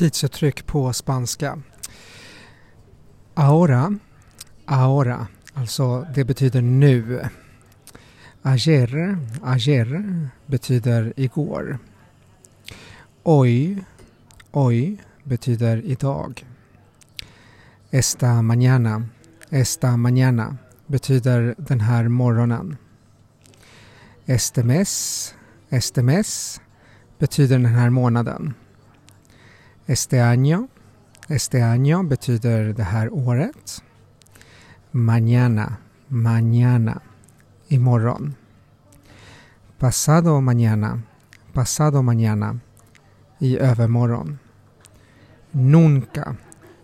tidsuttryck på spanska. Ahora, ahora, alltså det betyder nu. Ayer, ayer betyder igår. Oj, oj betyder idag. Esta mañana, esta mañana betyder den här morgonen. Este mes, este mes betyder den här månaden. Este año, este año betyder det här året. Mañana, mañana, imorgon. Pasado mañana, pasado mañana, i övermorgon. Nunca,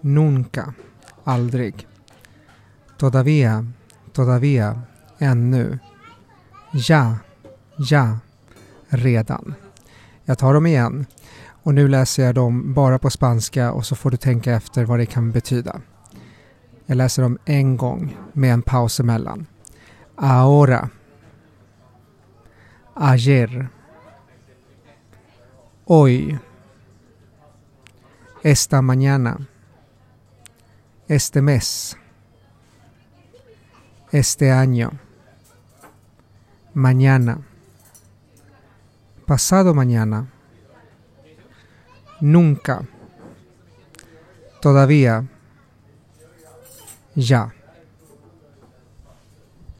nunca, aldrig. Todavía, todavía, ännu. Ja, ja, redan. Jag tar dem igen. Och nu läser jag dem bara på spanska och så får du tänka efter vad det kan betyda. Jag läser dem en gång med en paus emellan. Ahora. Ayer. Hoy. Esta mañana. Este mes. Este año. Mañana. Pasado mañana nunca, todavía, ya.